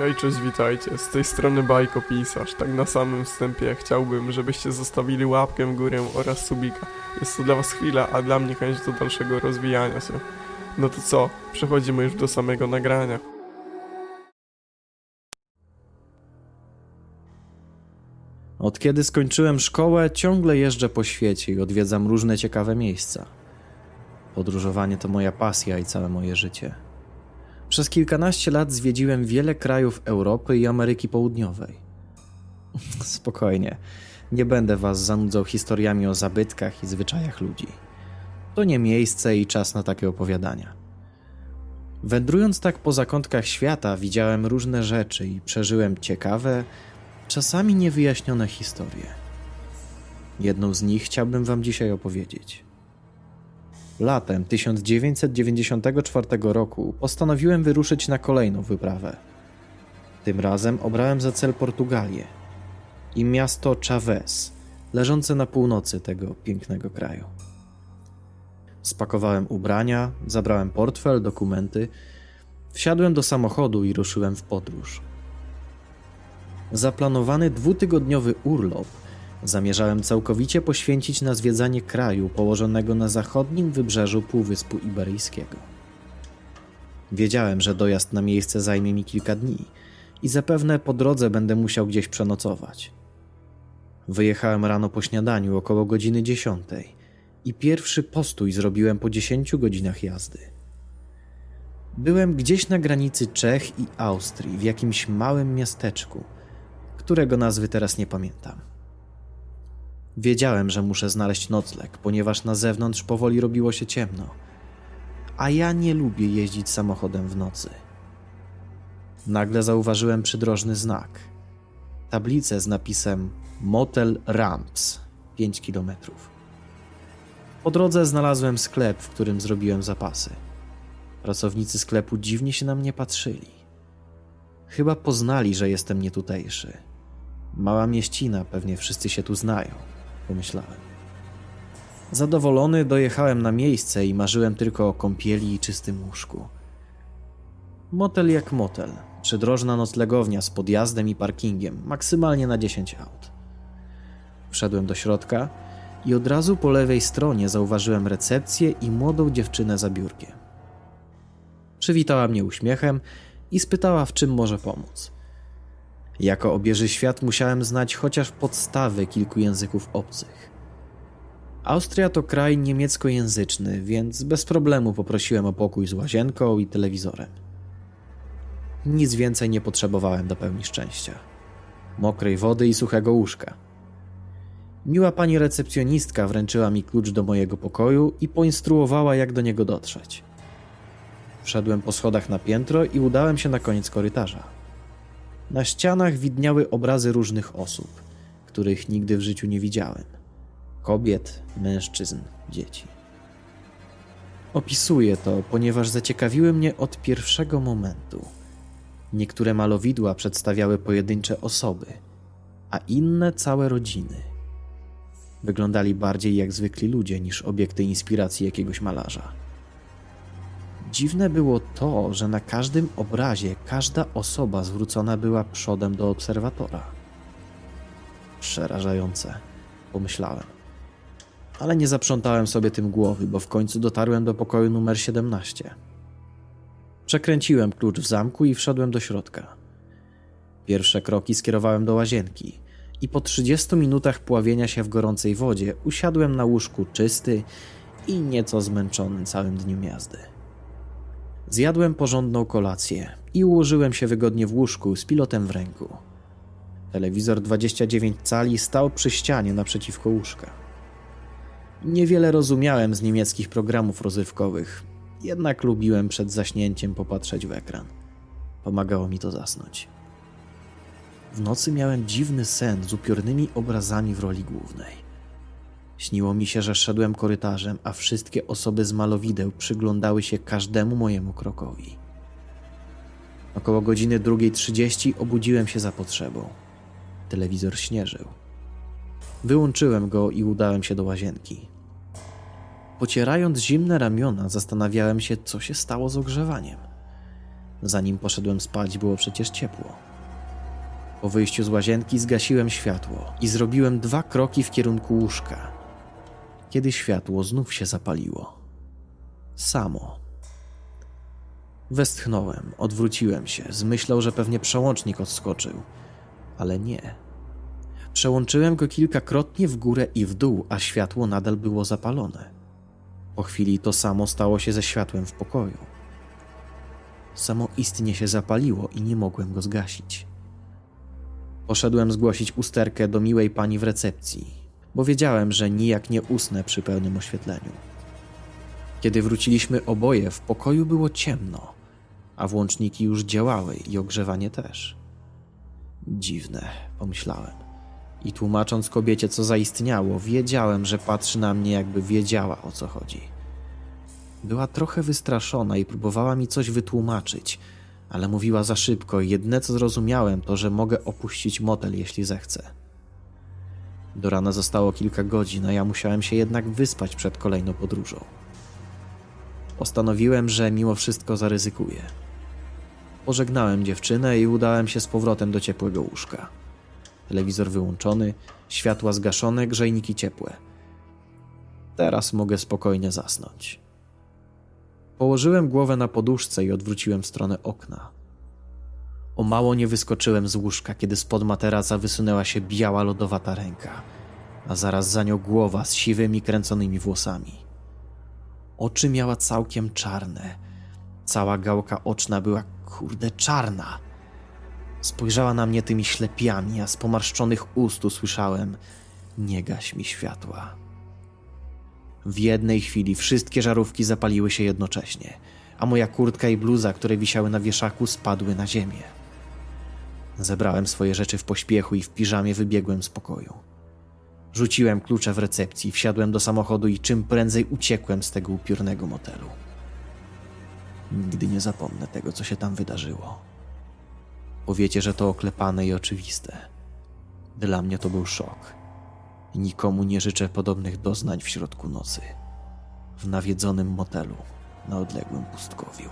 Hej, cześć, witajcie. Z tej strony Bajko Pisarz. Tak na samym wstępie chciałbym, żebyście zostawili łapkę w górę oraz subika. Jest to dla was chwila, a dla mnie chęć do dalszego rozwijania się. No to co, przechodzimy już do samego nagrania. Od kiedy skończyłem szkołę, ciągle jeżdżę po świecie i odwiedzam różne ciekawe miejsca. Podróżowanie to moja pasja i całe moje życie. Przez kilkanaście lat zwiedziłem wiele krajów Europy i Ameryki Południowej. Spokojnie, nie będę was zanudzał historiami o zabytkach i zwyczajach ludzi. To nie miejsce i czas na takie opowiadania. Wędrując tak po zakątkach świata, widziałem różne rzeczy i przeżyłem ciekawe, czasami niewyjaśnione historie. Jedną z nich chciałbym Wam dzisiaj opowiedzieć. Latem 1994 roku postanowiłem wyruszyć na kolejną wyprawę. Tym razem obrałem za cel Portugalię i miasto Chaves, leżące na północy tego pięknego kraju. Spakowałem ubrania, zabrałem portfel, dokumenty, wsiadłem do samochodu i ruszyłem w podróż. Zaplanowany dwutygodniowy urlop zamierzałem całkowicie poświęcić na zwiedzanie kraju położonego na zachodnim wybrzeżu Półwyspu Iberyjskiego. Wiedziałem, że dojazd na miejsce zajmie mi kilka dni i zapewne po drodze będę musiał gdzieś przenocować. Wyjechałem rano po śniadaniu około godziny 10 i pierwszy postój zrobiłem po 10 godzinach jazdy. Byłem gdzieś na granicy Czech i Austrii, w jakimś małym miasteczku, którego nazwy teraz nie pamiętam. Wiedziałem, że muszę znaleźć nocleg, ponieważ na zewnątrz powoli robiło się ciemno, a ja nie lubię jeździć samochodem w nocy. Nagle zauważyłem przydrożny znak. Tablicę z napisem Motel Ramps 5 kilometrów. Po drodze znalazłem sklep, w którym zrobiłem zapasy. Pracownicy sklepu dziwnie się na mnie patrzyli. Chyba poznali, że jestem nietutejszy. Mała mieścina, pewnie wszyscy się tu znają, pomyślałem. Zadowolony dojechałem na miejsce i marzyłem tylko o kąpieli i czystym łóżku. Motel jak motel. Przydrożna noclegownia z podjazdem i parkingiem, maksymalnie na 10 aut. Wszedłem do środka i od razu po lewej stronie zauważyłem recepcję i młodą dziewczynę za biurkiem. Przywitała mnie uśmiechem i spytała, w czym może pomóc. Jako obieży świat musiałem znać chociaż podstawy kilku języków obcych. Austria to kraj niemieckojęzyczny, więc bez problemu poprosiłem o pokój z łazienką i telewizorem. Nic więcej nie potrzebowałem do pełni szczęścia. Mokrej wody i suchego łóżka. Miła pani recepcjonistka wręczyła mi klucz do mojego pokoju i poinstruowała, jak do niego dotrzeć. Wszedłem po schodach na piętro i udałem się na koniec korytarza. Na ścianach widniały obrazy różnych osób, których nigdy w życiu nie widziałem: kobiet, mężczyzn, dzieci. Opisuję to, ponieważ zaciekawiły mnie od pierwszego momentu. Niektóre malowidła przedstawiały pojedyncze osoby, a inne całe rodziny. Wyglądali bardziej jak zwykli ludzie niż obiekty inspiracji jakiegoś malarza. Dziwne było to, że na każdym obrazie każda osoba zwrócona była przodem do obserwatora. Przerażające, pomyślałem. Ale nie zaprzątałem sobie tym głowy, bo w końcu dotarłem do pokoju numer 17. Przekręciłem klucz w zamku i wszedłem do środka. Pierwsze kroki skierowałem do łazienki i po 30 minutach pławienia się w gorącej wodzie usiadłem na łóżku czysty i nieco zmęczony całym dniem jazdy. Zjadłem porządną kolację i ułożyłem się wygodnie w łóżku z pilotem w ręku. Telewizor 29 cali stał przy ścianie naprzeciwko łóżka. Niewiele rozumiałem z niemieckich programów rozrywkowych, jednak lubiłem przed zaśnięciem popatrzeć w ekran. Pomagało mi to zasnąć. W nocy miałem dziwny sen z upiornymi obrazami w roli głównej. Śniło mi się, że szedłem korytarzem, a wszystkie osoby z malowideł przyglądały się każdemu mojemu krokowi. Około godziny 2.30 obudziłem się za potrzebą. Telewizor śnieżył. Wyłączyłem go i udałem się do łazienki. Pocierając zimne ramiona, zastanawiałem się, co się stało z ogrzewaniem. Zanim poszedłem spać, było przecież ciepło. Po wyjściu z łazienki zgasiłem światło i zrobiłem dwa kroki w kierunku łóżka, kiedy światło znów się zapaliło. Samo. Westchnąłem, odwróciłem się, z myślą, że pewnie przełącznik odskoczył, ale nie. Przełączyłem go kilkakrotnie w górę i w dół, a światło nadal było zapalone. Po chwili to samo stało się ze światłem w pokoju. Samo istnie się zapaliło i nie mogłem go zgasić. Poszedłem zgłosić usterkę do miłej pani w recepcji, bo wiedziałem, że nijak nie usnę przy pełnym oświetleniu. Kiedy wróciliśmy oboje, w pokoju było ciemno, a włączniki już działały i ogrzewanie też. Dziwne, pomyślałem. I tłumacząc kobiecie, co zaistniało, wiedziałem, że patrzy na mnie, jakby wiedziała o co chodzi. Była trochę wystraszona i próbowała mi coś wytłumaczyć, ale mówiła za szybko i jedne co zrozumiałem to, że mogę opuścić motel, jeśli zechcę. Do rana zostało kilka godzin, a ja musiałem się jednak wyspać przed kolejną podróżą. Postanowiłem, że mimo wszystko zaryzykuję. Pożegnałem dziewczynę i udałem się z powrotem do ciepłego łóżka. Telewizor wyłączony, światła zgaszone, grzejniki ciepłe. Teraz mogę spokojnie zasnąć. Położyłem głowę na poduszce i odwróciłem w stronę okna. O mało nie wyskoczyłem z łóżka, kiedy spod materaca wysunęła się biała lodowata ręka, a zaraz za nią głowa z siwymi kręconymi włosami. Oczy miała całkiem czarne. Cała gałka oczna była kurde czarna. Spojrzała na mnie tymi ślepiami, a z pomarszczonych ust usłyszałem: Nie gaś mi światła. W jednej chwili wszystkie żarówki zapaliły się jednocześnie, a moja kurtka i bluza, które wisiały na wieszaku, spadły na ziemię. Zebrałem swoje rzeczy w pośpiechu i w piżamie wybiegłem z pokoju. Rzuciłem klucze w recepcji, wsiadłem do samochodu i czym prędzej uciekłem z tego upiornego motelu. Nigdy nie zapomnę tego, co się tam wydarzyło. Powiecie, że to oklepane i oczywiste. Dla mnie to był szok. Nikomu nie życzę podobnych doznań w środku nocy. W nawiedzonym motelu na odległym pustkowiu.